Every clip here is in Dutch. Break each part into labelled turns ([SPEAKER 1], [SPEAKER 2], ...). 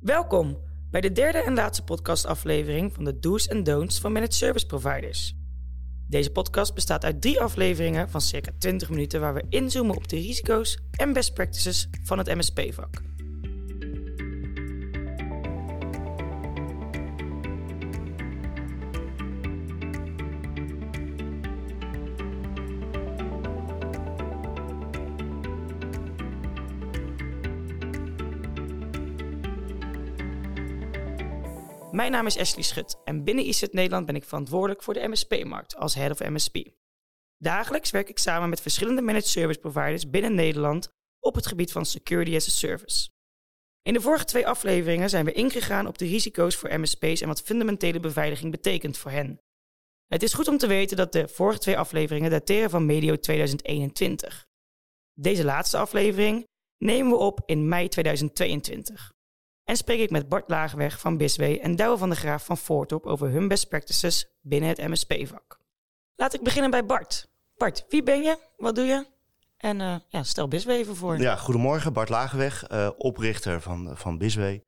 [SPEAKER 1] Welkom bij de derde en laatste podcastaflevering van de Do's en Don'ts van Managed Service Providers. Deze podcast bestaat uit drie afleveringen van circa 20 minuten waar we inzoomen op de risico's en best practices van het MSP-vak. Mijn naam is Ashley Schut en binnen ICT Nederland ben ik verantwoordelijk voor de MSP-markt als Head of MSP. Dagelijks werk ik samen met verschillende managed service providers binnen Nederland op het gebied van Security as a Service. In de vorige twee afleveringen zijn we ingegaan op de risico's voor MSP's en wat fundamentele beveiliging betekent voor hen. Het is goed om te weten dat de vorige twee afleveringen dateren van medio 2021. Deze laatste aflevering nemen we op in mei 2022 en spreek ik met Bart Lagerweg van Biswee en Douwe van der Graaf van Voortop over hun best practices binnen het MSP-vak. Laat ik beginnen bij Bart. Bart, wie ben je? Wat doe je? En uh, ja, stel Biswee even voor.
[SPEAKER 2] Ja, goedemorgen, Bart Lagerweg, uh, oprichter van, van Biswee.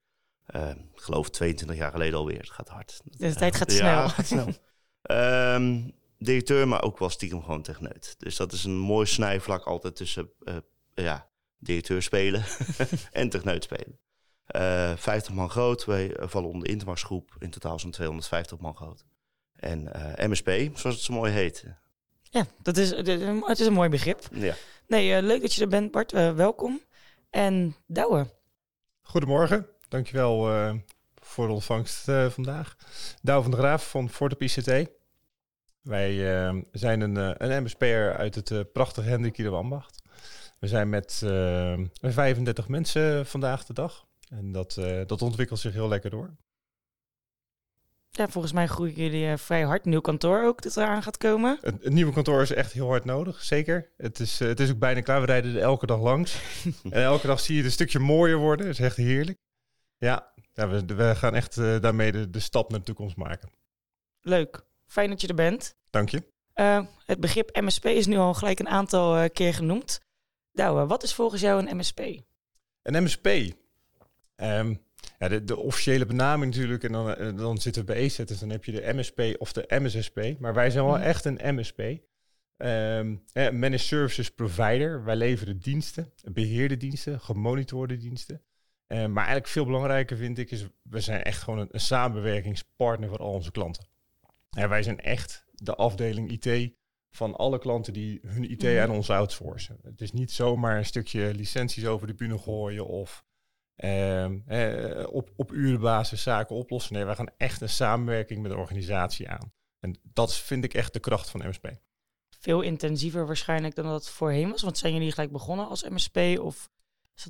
[SPEAKER 2] Uh, ik geloof 22 jaar geleden alweer. Het gaat hard.
[SPEAKER 1] De tijd gaat snel. Ja,
[SPEAKER 2] gaat snel. um, directeur, maar ook wel stiekem gewoon techneut. Dus dat is een mooi snijvlak altijd tussen ja, directeur spelen en techneut spelen. Uh, eh, 50 man groot. Wij eh, vallen onder de Intermax groep. In totaal zo'n 250 man groot. En uh, eh, MSP, zoals het zo mooi heet.
[SPEAKER 1] Ja, dat is, het is een mooi begrip. Ja. Nee, leuk dat je er bent, Bart. welkom. En Douwe.
[SPEAKER 3] Goedemorgen. Dankjewel voor de ontvangst vandaag. Douwe van der Graaf van Fortop ICT. Wij zijn een, een MSP'er uit het prachtige Hendrik de Ambacht. We zijn met 35 mensen vandaag de dag. En dat, uh, dat ontwikkelt zich heel lekker door.
[SPEAKER 1] Ja, volgens mij groeien jullie uh, vrij hard. Nieuw kantoor ook dat eraan gaat komen.
[SPEAKER 3] Het, nieuwe kantoor is echt heel hard nodig, zeker. Het is, uh, het is ook bijna klaar. We rijden er elke dag langs. en elke dag zie je het een stukje mooier worden. Dat is echt heerlijk. Ja, ja we, we gaan echt daarmee de, de stap naar de toekomst maken.
[SPEAKER 1] Leuk. Fijn dat je er bent.
[SPEAKER 3] Dank je.
[SPEAKER 1] het begrip MSP is nu al gelijk een aantal keer genoemd. Douwe, wat is volgens jou een MSP?
[SPEAKER 3] Een MSP, Um, ja, de, de, officiële benaming natuurlijk, en dan, eh, dan zitten we bij EZ, dus dan heb je de MSP of de MSSP. Maar wij zijn wel mhm. echt een MSP. Um, ehm, eh, managed Services Provider. Wij leveren diensten, beheerde diensten, gemonitorde diensten. Um, maar eigenlijk veel belangrijker vind ik is, we zijn echt gewoon een, een samenwerkingspartner voor al onze klanten. En wij zijn echt de afdeling IT van alle klanten die hun IT mhm. aan ons outsourcen. Het is niet zomaar een stukje licenties over de bühne gooien of Ehm, eh, op, op urenbasis zaken oplossen. Nee, wij gaan echt een samenwerking met de organisatie aan. En dat vind ik echt de kracht van MSP.
[SPEAKER 1] Veel intensiever waarschijnlijk dan dat voorheen was. Want zijn jullie gelijk begonnen als MSP of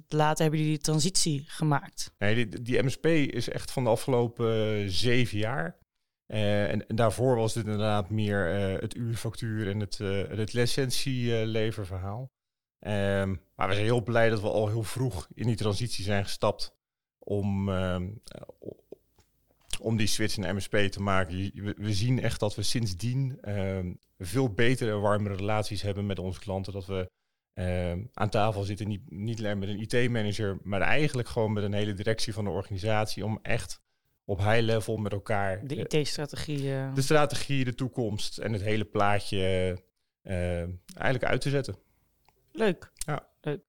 [SPEAKER 1] later hebben jullie die transitie gemaakt?
[SPEAKER 3] Nee, die, die MSP is echt van de afgelopen uh, zeven jaar. Uh, en, en, daarvoor was dit inderdaad meer het uurfactuur en het, het licentieleververhaal. Um, maar we zijn heel blij dat we al heel vroeg in die transitie zijn gestapt om, um, om die switch naar MSP te maken. We, zien echt dat we sindsdien um, veel betere en warmere relaties hebben met onze klanten. Dat we aan tafel zitten, niet, niet alleen met een IT-manager, maar eigenlijk gewoon met een hele directie van de organisatie om echt op high level met elkaar.
[SPEAKER 1] De IT-strategie.
[SPEAKER 3] Uh... De strategie, de toekomst en het hele plaatje uh, eigenlijk uit te zetten.
[SPEAKER 1] Leuk. Ja. Leuk.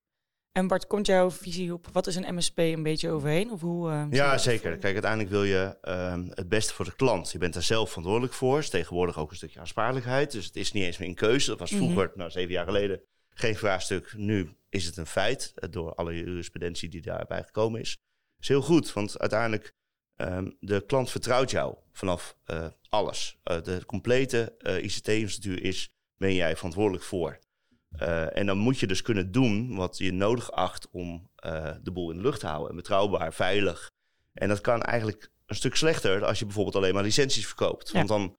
[SPEAKER 1] En Bart, komt jouw visie op wat is een MSP een beetje overheen? Of hoe, uh,
[SPEAKER 2] ja, zeker. Kijk, uiteindelijk wil je uh, het beste voor de klant. Je bent daar zelf verantwoordelijk voor. is tegenwoordig ook een stukje aansprakelijkheid. Dus het is niet eens meer een keuze. Dat was mhm. vroeger, nou zeven jaar geleden, geen vraagstuk. Nu is het een feit eh, door alle jurisprudentie die daarbij gekomen is. Dat is heel goed, want uiteindelijk um, de klant vertrouwt jou vanaf uh, alles. Uh, de complete ICT-infrastructuur is, ben jij verantwoordelijk voor. Uh, en dan moet je dus kunnen doen wat je nodig acht om uh, de boel in de lucht te houden. En betrouwbaar, veilig. En dat kan eigenlijk een stuk slechter als je bijvoorbeeld alleen maar licenties verkoopt. Want dan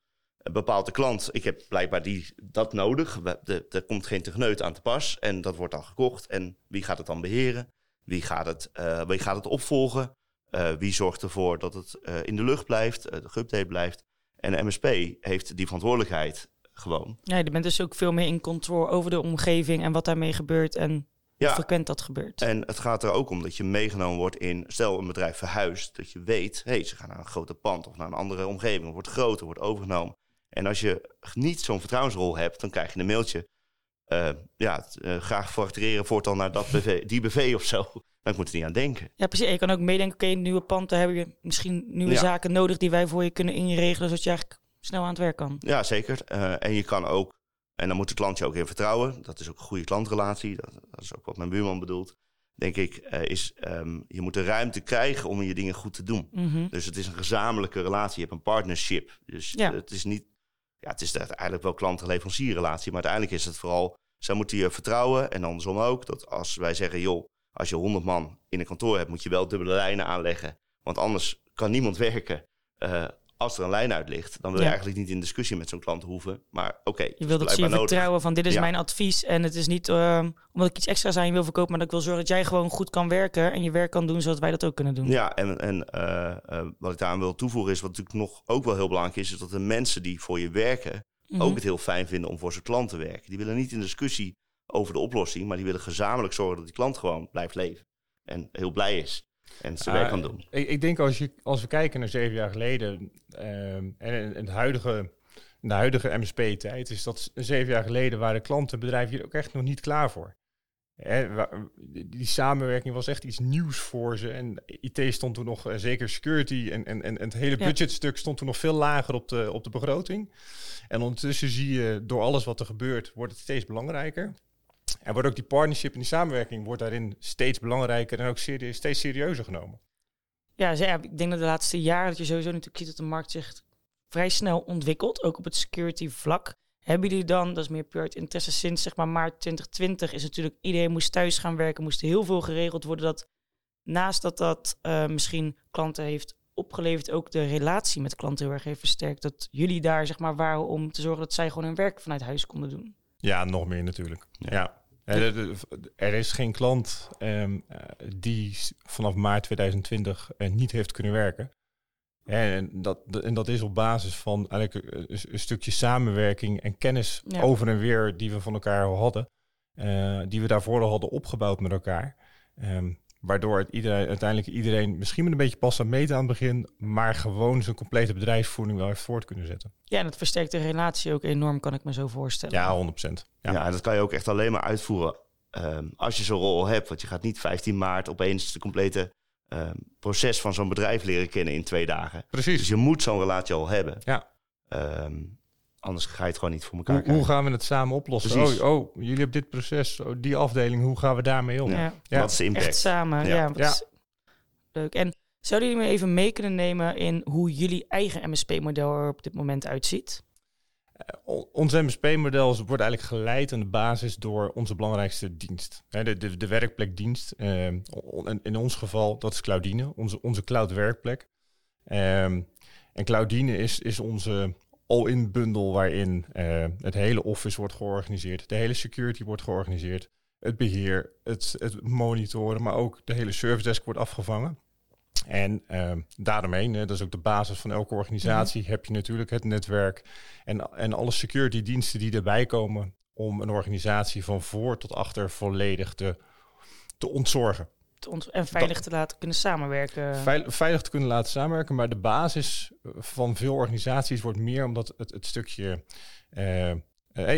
[SPEAKER 2] bepaalt de klant, ik heb blijkbaar die, dat nodig. Er komt geen techneut aan te pas en dat wordt dan gekocht. En wie gaat het dan beheren? Wie gaat het, uh, wie gaat het opvolgen? wie zorgt ervoor dat het in de lucht blijft, de geüpdate blijft? En de MSP heeft die verantwoordelijkheid gewoon.
[SPEAKER 1] Ja, je bent dus ook veel meer in controle over de omgeving en wat daarmee gebeurt. En hoe frequent dat gebeurt.
[SPEAKER 2] En het gaat er ook om dat je meegenomen wordt in, stel een bedrijf verhuist, dat je weet, hé, hey, ze gaan naar een groter pand of naar een andere omgeving, wordt groter, wordt overgenomen. En als je niet zo'n vertrouwensrol hebt, dan krijg je een mailtje. eh, ja, eh, graag factureren voortaan naar dat BV, die BV of zo. Dan moet er niet aan denken.
[SPEAKER 1] Ja, precies. En je kan ook meedenken, oké, nieuwe pand, daar heb je misschien nieuwe
[SPEAKER 2] Ja.
[SPEAKER 1] zaken nodig die wij voor je kunnen inregelen, zodat je eigenlijk snel aan het werk kan.
[SPEAKER 2] Ja, zeker. Eh, en je kan ook, en dan moet de klant je ook in vertrouwen. Dat is ook een goede klantrelatie. Dat, dat is ook wat mijn buurman bedoelt. Denk ik, eh, is ehm, je moet de ruimte krijgen om je dingen goed te doen.
[SPEAKER 1] Mhm.
[SPEAKER 2] Dus het is een gezamenlijke relatie. Je hebt een partnership. Dus
[SPEAKER 1] Ja.
[SPEAKER 2] het is niet, ja, het is eigenlijk wel klant-leverancierrelatie. Maar uiteindelijk is het vooral, zij moeten je vertrouwen. En andersom ook, dat als wij zeggen, joh, als je 100 man in een kantoor hebt, moet je wel dubbele lijnen aanleggen. Want anders kan niemand werken. Eh, als er een lijn uit ligt, dan wil je
[SPEAKER 1] Ja.
[SPEAKER 2] eigenlijk niet in discussie met zo'n klant hoeven. Maar oké, het
[SPEAKER 1] Je
[SPEAKER 2] is
[SPEAKER 1] wil dat ze je
[SPEAKER 2] blijkbaar nodig.
[SPEAKER 1] vertrouwen van dit is
[SPEAKER 2] Ja.
[SPEAKER 1] mijn advies. En het is niet ehm, omdat ik iets extra's aan je wil verkopen, maar dat ik wil zorgen dat jij gewoon goed kan werken en je werk kan doen zodat wij dat ook kunnen doen.
[SPEAKER 2] Ja, en, en eh, eh, wat ik daaraan wil toevoegen is, wat natuurlijk nog ook wel heel belangrijk is, is dat de mensen die voor je werken
[SPEAKER 1] Mhm.
[SPEAKER 2] ook het heel fijn vinden om voor zijn klant te werken. Die willen niet in discussie over de oplossing, maar die willen gezamenlijk zorgen dat die klant gewoon blijft leven. En heel blij is. En zijn werk kan
[SPEAKER 3] Ah,
[SPEAKER 2] doen.
[SPEAKER 3] Ik, ik denk als, je, als we kijken naar zeven jaar geleden ehm, en, en het huidige, de huidige MSP-tijd, is dat zeven jaar geleden waren klanten en bedrijven hier ook echt nog niet klaar voor. Hè, die, samenwerking was echt iets nieuws voor ze. En IT stond toen nog, eh, zeker security en, en, en, het hele budgetstuk stond toen nog veel lager op de, op de begroting. En ondertussen zie je door alles wat er gebeurt, wordt het steeds belangrijker. En wordt ook die partnership en die samenwerking wordt daarin steeds belangrijker en ook serie- steeds serieuzer genomen.
[SPEAKER 1] Ja, ik denk dat de laatste jaren dat je sowieso natuurlijk ziet dat de markt zich vrij snel ontwikkelt, ook op het security vlak. Hebben jullie dan, dat is meer puur uit interesse, sinds zeg maar maart 2020 is natuurlijk iedereen moest thuis gaan werken, moest heel veel geregeld worden. Dat naast dat dat eh, misschien klanten heeft opgeleverd, ook de relatie met klanten heel erg heeft versterkt. Dat jullie daar zeg maar waren om te zorgen dat zij gewoon hun werk vanuit huis konden doen.
[SPEAKER 3] Ja, nog meer natuurlijk.
[SPEAKER 2] Ja.
[SPEAKER 3] Ja. Eh, Er, is geen klant ehm, eh, die vanaf maart 2020 eh, niet heeft kunnen werken. En dat, en dat is op basis van eigenlijk een, stukje samenwerking en kennis
[SPEAKER 1] Ja.
[SPEAKER 3] over en weer die we van elkaar hadden. die we daarvoor al hadden opgebouwd met elkaar. Ehm, waardoor het iedereen, uiteindelijk iedereen misschien met een beetje pas aan meten aan het begin, maar gewoon zijn complete bedrijfsvoering wel heeft voort kunnen zetten.
[SPEAKER 1] Ja, en dat versterkt de relatie ook enorm, kan ik me zo voorstellen.
[SPEAKER 3] Ja, 100%.
[SPEAKER 2] Ja.
[SPEAKER 3] Ja.
[SPEAKER 2] en dat kan je ook echt alleen maar uitvoeren ehm, als je zo'n rol hebt. Want je gaat niet 15 maart opeens de complete ehm, proces van zo'n bedrijf leren kennen in twee dagen.
[SPEAKER 3] Precies.
[SPEAKER 2] Dus je moet zo'n relatie al hebben.
[SPEAKER 3] Ja.
[SPEAKER 2] Ehm, anders ga je het gewoon niet voor elkaar
[SPEAKER 3] Hoe,
[SPEAKER 2] krijgen.
[SPEAKER 3] hoe gaan we het samen oplossen?
[SPEAKER 2] Precies.
[SPEAKER 3] Oh, oh, jullie hebben dit proces, oh, die afdeling, hoe gaan we daarmee om?
[SPEAKER 2] Ja. Wat is de impact?
[SPEAKER 1] Echt samen,
[SPEAKER 2] Ja.
[SPEAKER 1] is leuk. En zouden jullie me even mee kunnen nemen in hoe jullie eigen MSP-model er op dit moment uitziet?
[SPEAKER 3] Eh, on- ons MSP-model wordt eigenlijk geleid aan de basis door onze belangrijkste dienst. Hè, de, de, de werkplekdienst. eh, on- in, in ons geval, dat is Cloudine, onze, onze cloud-werkplek. Ehm, en Cloudine is, is onze all-in bundel waarin eh, het hele office wordt georganiseerd. De hele security wordt georganiseerd. Het beheer, het, het monitoren, maar ook de hele service desk wordt afgevangen. En ehm, daaromheen, dat is ook de basis van elke organisatie, heb je natuurlijk het netwerk en, en alle security diensten die erbij komen om een organisatie van voor tot achter volledig te, te ontzorgen.
[SPEAKER 1] Ont- En veilig te laten kunnen samenwerken.
[SPEAKER 3] Veil- veilig te kunnen laten samenwerken, maar de basis eh, van veel organisaties wordt meer omdat het, het stukje eh, eh,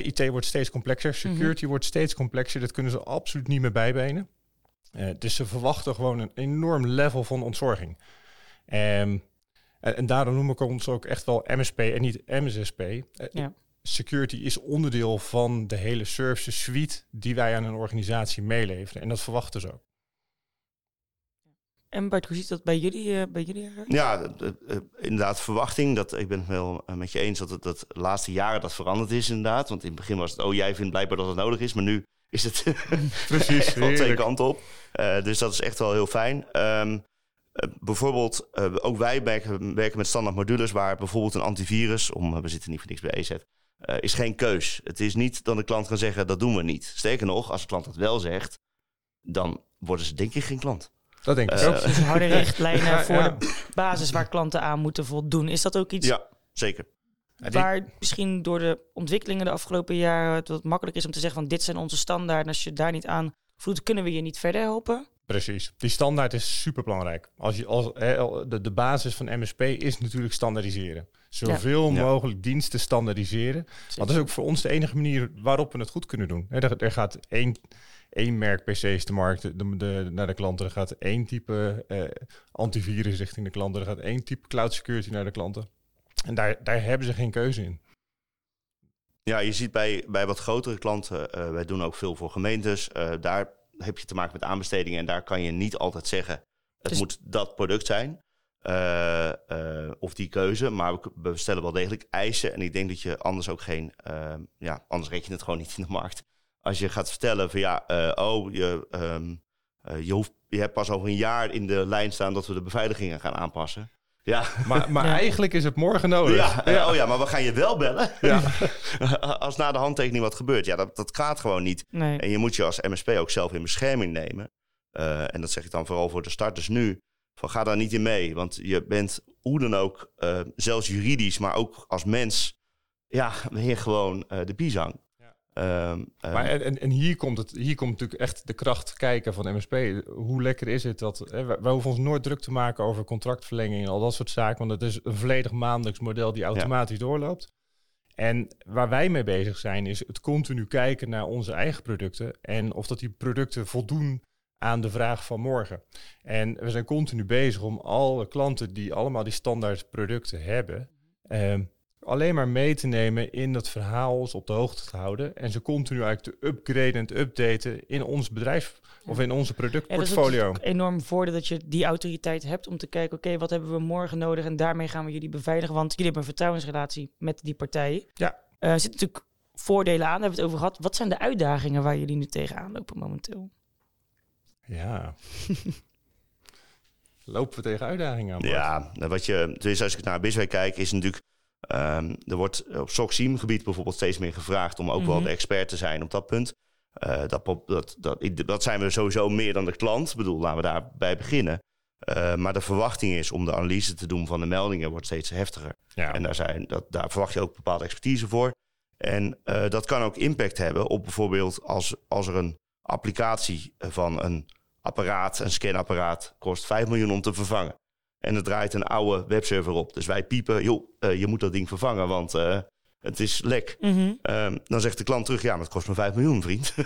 [SPEAKER 3] IT wordt steeds complexer, security wordt steeds complexer, dat kunnen ze absoluut niet meer bijbenen. Dus ze verwachten gewoon een enorm level van ontzorging. Ehm, en, en daarom noem ik ons ook echt wel MSP en niet MSSP.
[SPEAKER 1] Ja.
[SPEAKER 3] Security is onderdeel van de hele service suite die wij aan een organisatie meeleveren. En dat verwachten ze ook.
[SPEAKER 1] En Bart, hoe ziet dat bij jullie, eh, bij jullie eruit?
[SPEAKER 2] Ja, eh, inderdaad, verwachting. Dat, ik ben het wel eh, met je eens dat het dat de laatste jaren dat veranderd is inderdaad. Want in het begin was het, oh jij vindt blijkbaar dat het nodig is. Maar nu is het
[SPEAKER 3] Precies,
[SPEAKER 2] wel twee kanten op. Eh, dus dat is echt wel heel fijn. Ehm, eh, bijvoorbeeld, eh, ook wij werken, werken met standaard modules waar bijvoorbeeld een antivirus, om, we zitten niet voor niks bij EZ, eh, is geen keus. Het is niet dat de klant kan zeggen, dat doen we niet. Sterker nog, als de klant dat wel zegt, dan worden ze denk ik geen klant.
[SPEAKER 3] Dat denk ik
[SPEAKER 2] Eh,
[SPEAKER 3] ook.
[SPEAKER 1] Dus harde richtlijnen
[SPEAKER 3] Ja,
[SPEAKER 1] voor
[SPEAKER 3] ja.
[SPEAKER 1] de basis waar klanten aan moeten voldoen. Is dat ook iets
[SPEAKER 2] Ja, zeker.
[SPEAKER 1] Waar misschien door de ontwikkelingen de afgelopen jaren het wat makkelijk is om te zeggen van dit zijn onze standaarden. Als je daar niet aan voelt, kunnen we je niet verder helpen?
[SPEAKER 3] Precies. Die standaard is super belangrijk. Als je, als, de, de basis van MSP is natuurlijk standaardiseren. Zoveel mogelijk diensten standaardiseren. Want dat is ook voor ons de enige manier waarop we het goed kunnen doen. er, er gaat één, één merk PC's de markt de, de, naar de klanten. Er gaat één type eh, antivirus richting de klanten. Er gaat één type cloud security naar de klanten. En daar, daar hebben ze geen keuze in.
[SPEAKER 2] Ja, je ziet bij, bij wat grotere klanten, uh, wij doen ook veel voor gemeentes. Uh, daar heb je te maken met aanbestedingen en daar kan je niet altijd zeggen, het dus... moet dat product zijn. Uh, uh, of die keuze, maar we, stellen wel degelijk eisen. En ik denk dat je anders ook geen, uh, ja, anders reken je het gewoon niet in de markt. Als je gaat vertellen van ja, oh, je, um, je, hoeft, je hebt pas over een jaar in de lijn staan dat we de beveiligingen gaan aanpassen. Ja.
[SPEAKER 3] Maar, maar eigenlijk is het morgen nodig.
[SPEAKER 2] Ja, ja. Oh ja, maar we gaan je wel bellen. Ja. als na de handtekening wat gebeurt. Ja, dat, dat gaat gewoon niet. Nee. En je moet je als MSP ook zelf in bescherming nemen. Uh, en dat zeg ik dan vooral voor de starters nu. Van ga daar niet in mee. Want je bent hoe dan ook, uh, zelfs juridisch, maar ook als mens, ja, weer gewoon uh, de bizang.
[SPEAKER 3] Um, maar en, en hier, komt het, hier komt natuurlijk echt de kracht kijken van MSP. Hoe lekker is het dat... Hè, wij, hoeven ons nooit druk te maken over contractverlenging en al dat soort zaken. Want het is een volledig maandelijks model die automatisch doorloopt. En waar wij mee bezig zijn, is het continu kijken naar onze eigen producten. En of dat die producten voldoen aan de vraag van morgen. En we zijn continu bezig om alle klanten die allemaal die standaard producten hebben... Um, alleen maar mee te nemen in dat verhaal, ze op de hoogte te houden en ze continu eigenlijk te upgraden en te updaten in ons bedrijf of in onze productportfolio.
[SPEAKER 1] Ja, dat is enorm voordeel dat je die autoriteit hebt om te kijken, oké, wat hebben we morgen nodig en daarmee gaan we jullie beveiligen, want jullie hebben een vertrouwensrelatie met die partijen. Ja. Uh, er zitten natuurlijk voordelen aan, daar hebben we het over gehad. Wat zijn de uitdagingen waar jullie nu tegenaan lopen momenteel?
[SPEAKER 3] Ja. lopen we tegen uitdagingen aan?
[SPEAKER 2] Ja, wat je, dus als ik naar Biswijk kijk, is natuurlijk Um, er wordt op SOC gebied bijvoorbeeld steeds meer gevraagd om ook wel mhm. de expert te zijn op dat punt. Uh, dat, dat, dat, dat zijn we sowieso meer dan de klant. Ik bedoel, laten we daarbij beginnen. Uh, maar de verwachting is om de analyse te doen van de meldingen wordt steeds heftiger. Ja. En daar, zijn, dat, daar verwacht je ook bepaalde expertise voor. En uh, dat kan ook impact hebben op bijvoorbeeld als, als er een applicatie van een apparaat, een scanapparaat, kost 5 miljoen om te vervangen. En er draait een oude webserver op. Dus wij piepen, joh, uh, je moet dat ding vervangen, want uh, het is lek. Mm -hmm. um, dan zegt de klant terug, ja, maar het kost me 5 miljoen, vriend. uh,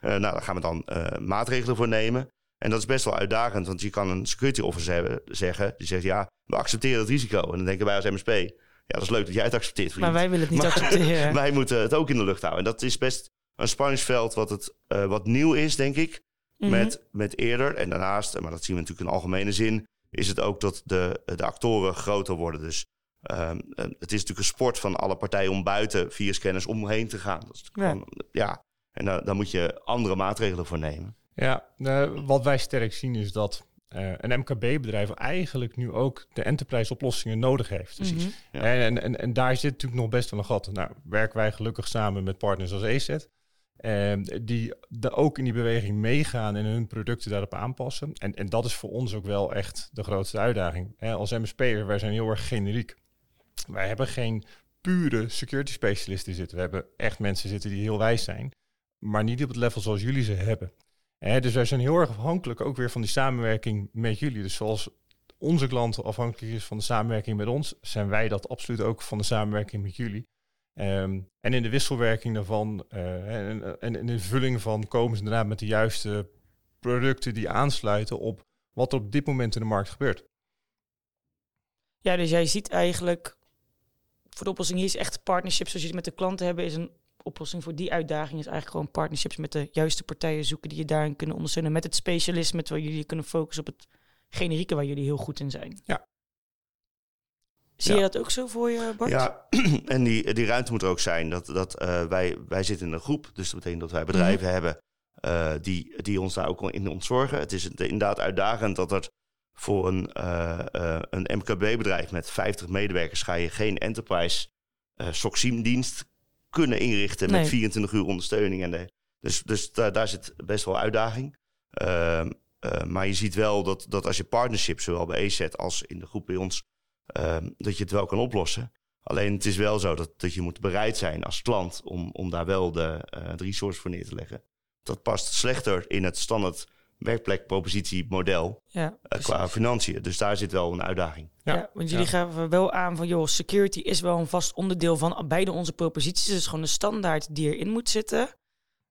[SPEAKER 2] nou, daar gaan we dan maatregelen voor nemen. En dat is best wel uitdagend, want je kan een security officer hebben, zeggen, die zegt, ja, we accepteren het risico. En dan denken wij als MSP, ja, dat is leuk dat jij het accepteert, vriend.
[SPEAKER 1] Maar wij willen het niet accepteren.
[SPEAKER 2] wij moeten het ook in de lucht houden. En dat is best een spanningsveld wat, het, wat nieuw is, denk ik, mm -hmm. met, met eerder. En daarnaast, maar dat zien we natuurlijk in algemene zin, is het ook dat de, de actoren groter worden. Dus um, het is natuurlijk een sport van alle partijen om buiten via scanners omheen te gaan. Dat is ja. Gewoon, ja. En daar, daar moet je andere maatregelen voor nemen.
[SPEAKER 3] Ja, uh, wat wij sterk zien is dat uh, een MKB-bedrijf eigenlijk nu ook de enterprise-oplossingen nodig heeft. Dus mm -hmm. ja. en, en, en daar zit natuurlijk nog best wel een gat. Nou, werken wij gelukkig samen met partners als EZ. Um, die de, ook in die beweging meegaan en hun producten daarop aanpassen. En, en dat is voor ons ook wel echt de grootste uitdaging. He, als MSP'er, wij zijn heel erg generiek. Wij hebben geen pure security specialisten zitten. We hebben echt mensen zitten die heel wijs zijn, maar niet op het level zoals jullie ze hebben. He, dus wij zijn heel erg afhankelijk ook weer van die samenwerking met jullie. Dus zoals onze klanten afhankelijk is van de samenwerking met ons, zijn wij dat absoluut ook van de samenwerking met jullie. Um, en in de wisselwerking daarvan uh, en, en in de vulling van komen ze inderdaad met de juiste producten die aansluiten op wat er op dit moment in de markt gebeurt.
[SPEAKER 1] Ja, dus jij ziet eigenlijk voor de oplossing hier is echt partnerships zoals je met de klanten hebben, is een oplossing voor die uitdaging is eigenlijk gewoon partnerships met de juiste partijen zoeken die je daarin kunnen ondersteunen met het specialisme terwijl jullie kunnen focussen op het generieke waar jullie heel goed in zijn.
[SPEAKER 3] Ja,
[SPEAKER 1] Zie je dat ook zo voor je, Bart?
[SPEAKER 2] Ja, en die, die ruimte moet er ook zijn. Dat, dat, uh, wij, wij zitten in een groep, dus dat betekent dat wij bedrijven mm hebben uh, die, die ons daar ook in ontzorgen. Het is inderdaad uitdagend dat er voor een, uh, een MKB-bedrijf met 50 medewerkers ga je geen enterprise SOC-dienst kunnen inrichten nee. met 24 uur ondersteuning. En de, dus dus daar, daar zit best wel uitdaging. Ehm, maar je ziet wel dat, dat als je partnerships, zowel bij EZ als in de groep bij ons, um, dat je het wel kan oplossen. Alleen het is wel zo dat, dat je moet bereid zijn als klant om, om daar wel de, uh, de resource voor neer te leggen. dat past slechter in het standaard werkplekpropositiemodel
[SPEAKER 1] Ja,
[SPEAKER 2] uh,
[SPEAKER 1] precies.
[SPEAKER 2] qua financiën. Dus daar zit wel een uitdaging.
[SPEAKER 1] Ja,
[SPEAKER 3] Ja.
[SPEAKER 1] want jullie gaven wel aan van, joh, security is wel een vast onderdeel van beide onze proposities. Het is gewoon een standaard die erin moet zitten.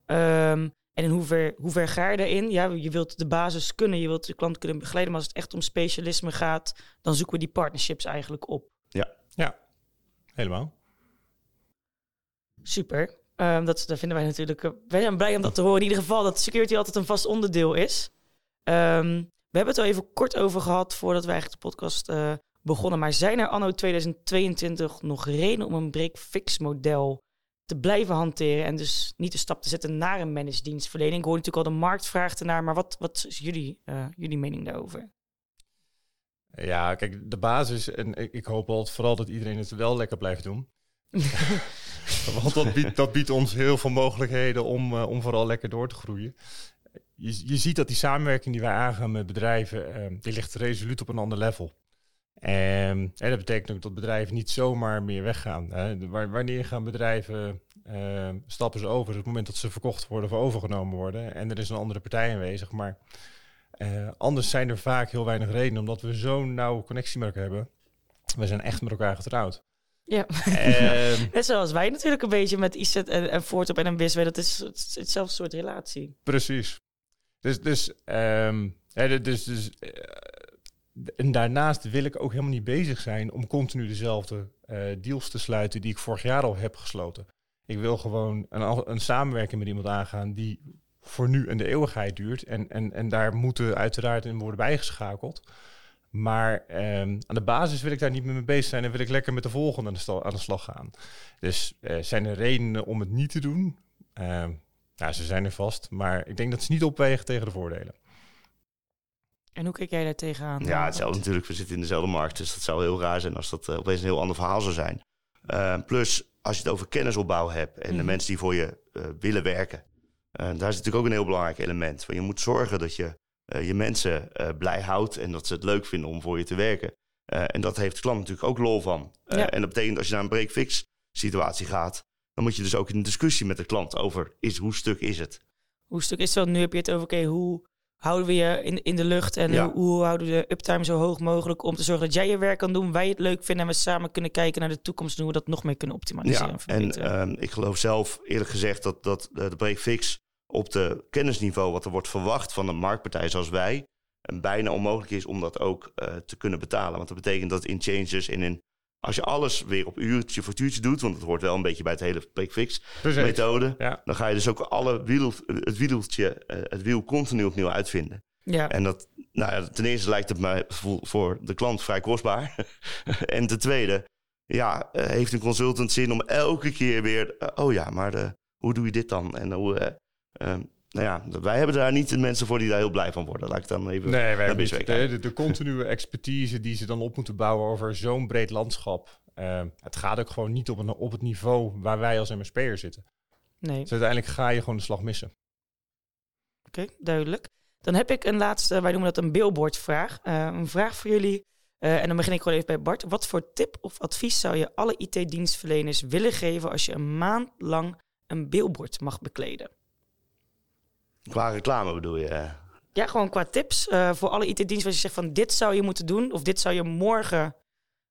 [SPEAKER 1] Ehm, en in hoever, hoe ver ga je daarin? Ja, je wilt de basis kunnen, je wilt de klant kunnen begeleiden. Maar als het echt om specialisme gaat, dan zoeken we die partnerships eigenlijk op.
[SPEAKER 3] Helemaal.
[SPEAKER 1] Super. Ehm, dat, dat vinden wij natuurlijk. eh, wij zijn blij om dat te horen. In ieder geval dat security altijd een vast onderdeel is. Ehm, we hebben het al even kort over gehad voordat we eigenlijk de podcast eh, begonnen. Maar zijn er anno 2022 nog redenen om een break-fix model te blijven hanteren en dus niet de stap te zetten naar een managed dienstverlening? Ik hoor natuurlijk al de markt vraagt ernaar, maar wat, wat is jullie, eh, jullie mening daarover?
[SPEAKER 3] Ja, kijk, de basis, en ik, ik hoop altijd vooral dat iedereen het wel lekker blijft doen. Want dat biedt, dat biedt ons heel veel mogelijkheden om, eh, om vooral lekker door te groeien. Je, je ziet dat die samenwerking die wij aangaan met bedrijven, eh, die ligt resoluut op een ander level. En, en dat betekent ook dat bedrijven niet zomaar meer weggaan. Hè. Wanneer gaan bedrijven eh, stappen ze over? Het moment dat ze verkocht worden of overgenomen worden. En er is een andere partij aanwezig. Maar eh, anders zijn er vaak heel weinig redenen, omdat we zo'n nauwe connectie met elkaar hebben. We zijn echt met elkaar getrouwd.
[SPEAKER 1] Ja,
[SPEAKER 3] Ehm,
[SPEAKER 1] net zoals wij natuurlijk een beetje met IZET en, en Voortop en een BSW. Dat is het- het- hetzelfde soort relatie.
[SPEAKER 3] Precies. Dus, dus, ehm, hè, de- dus, dus eh, en daarnaast wil ik ook helemaal niet bezig zijn om continu dezelfde eh, deals te sluiten die ik vorig jaar al heb gesloten. Ik wil gewoon een, een samenwerking met iemand aangaan die voor nu en de eeuwigheid duurt. En, en, en daar moeten uiteraard in worden bijgeschakeld. Maar ehm, aan de basis wil ik daar niet meer mee bezig zijn en wil ik lekker met de volgende aan de, slag gaan. Dus eh, zijn er redenen om het niet te doen? Ja, ze zijn er vast, maar ik denk dat ze niet opwegen tegen de voordelen.
[SPEAKER 1] En hoe kijk jij daar tegenaan?
[SPEAKER 2] Ja, hetzelfde natuurlijk. We zitten in dezelfde markt. Dus dat zou heel raar zijn als dat eh, opeens een heel ander verhaal zou zijn. Eh, plus, als je het over kennisopbouw hebt en de
[SPEAKER 1] Mhm.
[SPEAKER 2] mensen die voor je eh, willen werken. daar is natuurlijk ook een heel belangrijk element. Want je moet zorgen dat je je mensen blij houdt en dat ze het leuk vinden om voor je te werken. En dat heeft de klant natuurlijk ook lol van.
[SPEAKER 1] Ja.
[SPEAKER 2] En dat betekent als je naar een break-fix situatie gaat, dan moet je dus ook in een discussie met de klant over is, hoe stuk is het.
[SPEAKER 1] Hoe stuk is dat? Nu heb je het over, oké, hoe houden we je in, in de lucht en
[SPEAKER 2] Ja.
[SPEAKER 1] hoe, hoe houden we de uptime zo hoog mogelijk om te zorgen dat jij je werk kan doen, wij het leuk vinden en we samen kunnen kijken naar de toekomst en hoe we dat nog meer kunnen optimaliseren.
[SPEAKER 2] Ja,
[SPEAKER 1] en
[SPEAKER 2] ehm, ik geloof zelf eerlijk gezegd dat, dat eh, de breakfix op de kennisniveau wat er wordt verwacht van een marktpartij zoals wij, en bijna onmogelijk is om dat ook eh, te kunnen betalen. Want dat betekent dat in changes en in als je alles weer op uurtje voor uurtje doet, want het hoort wel een beetje bij het hele breakfix
[SPEAKER 3] Precies.
[SPEAKER 2] methode,
[SPEAKER 3] Ja,
[SPEAKER 2] dan ga je dus ook alle wiel, het wieltje, eh, het wiel continu opnieuw uitvinden.
[SPEAKER 1] ja.
[SPEAKER 2] En dat, nou ja, ten eerste lijkt het mij voor, voor de klant vrij kostbaar. en ten tweede, ja, eh, heeft een consultant zin om elke keer weer, eh, oh ja, maar de, hoe doe je dit dan? En hoe, eh, eh, nou ja, wij hebben daar niet de mensen voor die daar heel blij van worden. Laat ik dan even
[SPEAKER 3] nee, wij hebben niet. De, de, de continue expertise die ze dan op moeten bouwen over zo'n breed landschap. eh, het gaat ook gewoon niet op, een, op het niveau waar wij als MSP'er zitten.
[SPEAKER 1] nee,
[SPEAKER 3] Dus uiteindelijk ga je gewoon de slag missen.
[SPEAKER 1] oké, duidelijk. Dan heb ik een laatste, wij noemen dat een billboardvraag. Eh een vraag voor jullie. Eh, en dan begin ik gewoon even bij Bart. Wat voor tip of advies zou je alle IT-dienstverleners willen geven als je een maand lang een billboard mag bekleden?
[SPEAKER 2] Qua reclame bedoel je?
[SPEAKER 1] Ja, gewoon qua tips eh, voor alle IT-diensten. Als je zegt van dit zou je moeten doen of dit zou je morgen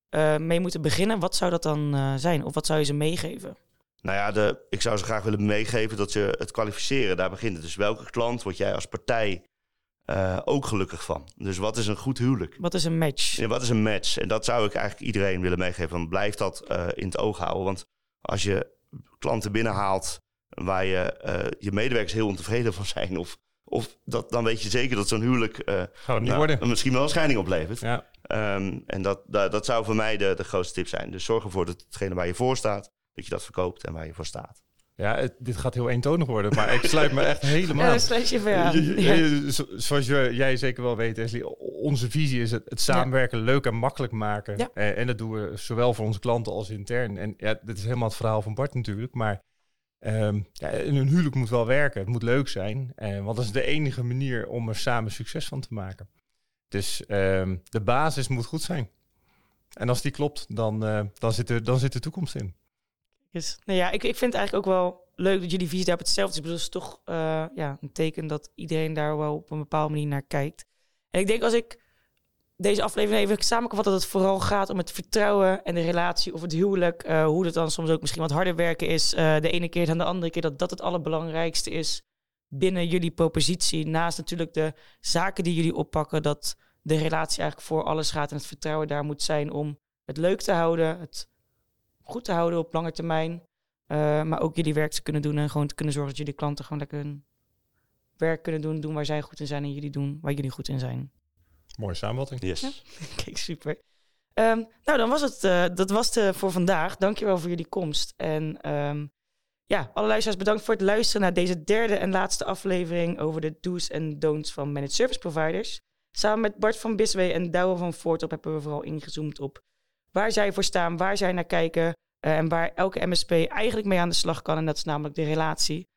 [SPEAKER 1] eh, mee moeten beginnen. Wat zou dat dan eh, zijn? Of wat zou je ze meegeven?
[SPEAKER 2] Nou ja, de, ik zou ze graag willen meegeven dat je het kwalificeren, daar begint het. Dus welke klant word jij als partij ook gelukkig van? Dus wat is een goed huwelijk?
[SPEAKER 1] Wat is een match?
[SPEAKER 2] Ja, wat is een match? En dat zou ik eigenlijk iedereen willen meegeven. Blijf dat in het oog houden. Want als je klanten binnenhaalt waar je, eh, je medewerkers heel ontevreden van zijn... of, of dat, dan weet je zeker dat zo'n huwelijk eh,
[SPEAKER 3] Gaat het niet
[SPEAKER 2] nou,
[SPEAKER 3] worden.
[SPEAKER 2] misschien wel een scheiding oplevert.
[SPEAKER 3] Ja.
[SPEAKER 2] Ehm, en dat, dat, dat zou voor mij de, de grootste tip zijn. Dus zorg ervoor dat hetgene waar je voor staat, dat je dat verkoopt en waar je voor staat.
[SPEAKER 3] Ja, het- dit gaat heel eentonig worden, maar ik sluit me echt helemaal
[SPEAKER 1] Ja, sluit je weer aan.
[SPEAKER 3] Je- je-
[SPEAKER 1] Ja.
[SPEAKER 3] je- zo- Zoals je- jij zeker wel weet, Leslie, onze visie is het, het samenwerken leuk en makkelijk maken.
[SPEAKER 1] Ja.
[SPEAKER 3] Eh, en dat doen we zowel voor onze klanten als intern. En ja, dit is helemaal het verhaal van Bart natuurlijk. Maar ehm, ja, een huwelijk moet wel werken. Het moet leuk zijn. Eh, want dat is de enige manier om er samen succes van te maken. Dus ehm, de basis moet goed zijn. En als die klopt, dan, eh, dan, zit, er, dan zit de toekomst in.
[SPEAKER 1] Dus, nou ja, ik, ik vind het eigenlijk ook wel leuk dat jullie visie daarop hetzelfde is. Bedoel, het is toch uh, ja, een teken dat iedereen daar wel op een bepaalde manier naar kijkt. En ik denk als ik deze aflevering even samenvat dat het vooral gaat om het vertrouwen en de relatie of het huwelijk. Uh, hoe dat dan soms ook misschien wat harder werken is. Uh, de ene keer dan de andere keer. Dat dat het allerbelangrijkste is binnen jullie propositie. Naast natuurlijk de zaken die jullie oppakken. Dat de relatie eigenlijk voor alles gaat. En het vertrouwen daar moet zijn om het leuk te houden. Het goed te houden op lange termijn. Uh, maar ook jullie werk te kunnen doen. En gewoon te kunnen zorgen dat jullie klanten gewoon lekker hun werk kunnen doen. Doen waar zij goed in zijn. En jullie doen waar jullie goed in zijn.
[SPEAKER 3] Mooie samenvatting.
[SPEAKER 2] Yes.
[SPEAKER 1] Ja. Kijk, super. Um, nou, dan was het, uh, dat was het voor vandaag. Dankjewel voor jullie komst. En um, ja, alle luisteraars bedankt voor het luisteren naar deze derde en laatste aflevering over de do's en don'ts van managed service providers. Samen met Bart van Biswee en Douwe van Voortop hebben we vooral ingezoomd op waar zij voor staan, waar zij naar kijken uh, en waar elke MSP eigenlijk mee aan de slag kan. En dat is namelijk de relatie.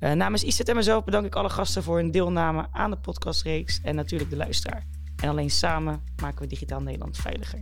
[SPEAKER 1] Uh, namens ICT en mezelf bedank ik alle gasten voor hun deelname aan de podcastreeks en natuurlijk de luisteraar. En alleen samen maken we Digitaal Nederland veiliger.